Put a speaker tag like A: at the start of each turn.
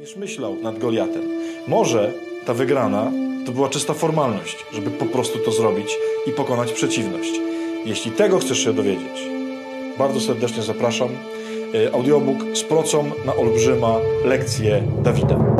A: niż myślał nad Goliatem. Może ta wygrana to była czysta formalność, żeby po prostu to zrobić i pokonać przeciwność. Jeśli tego chcesz się dowiedzieć, bardzo serdecznie zapraszam. E, audiobook z procą na olbrzyma lekcje Dawida.